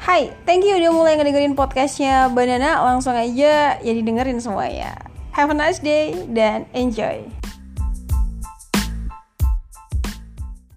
Hai, thank you udah mulai ngedengerin podcastnya. Banana Langsung aja ya didengerin semuanya Have a nice day dan enjoy.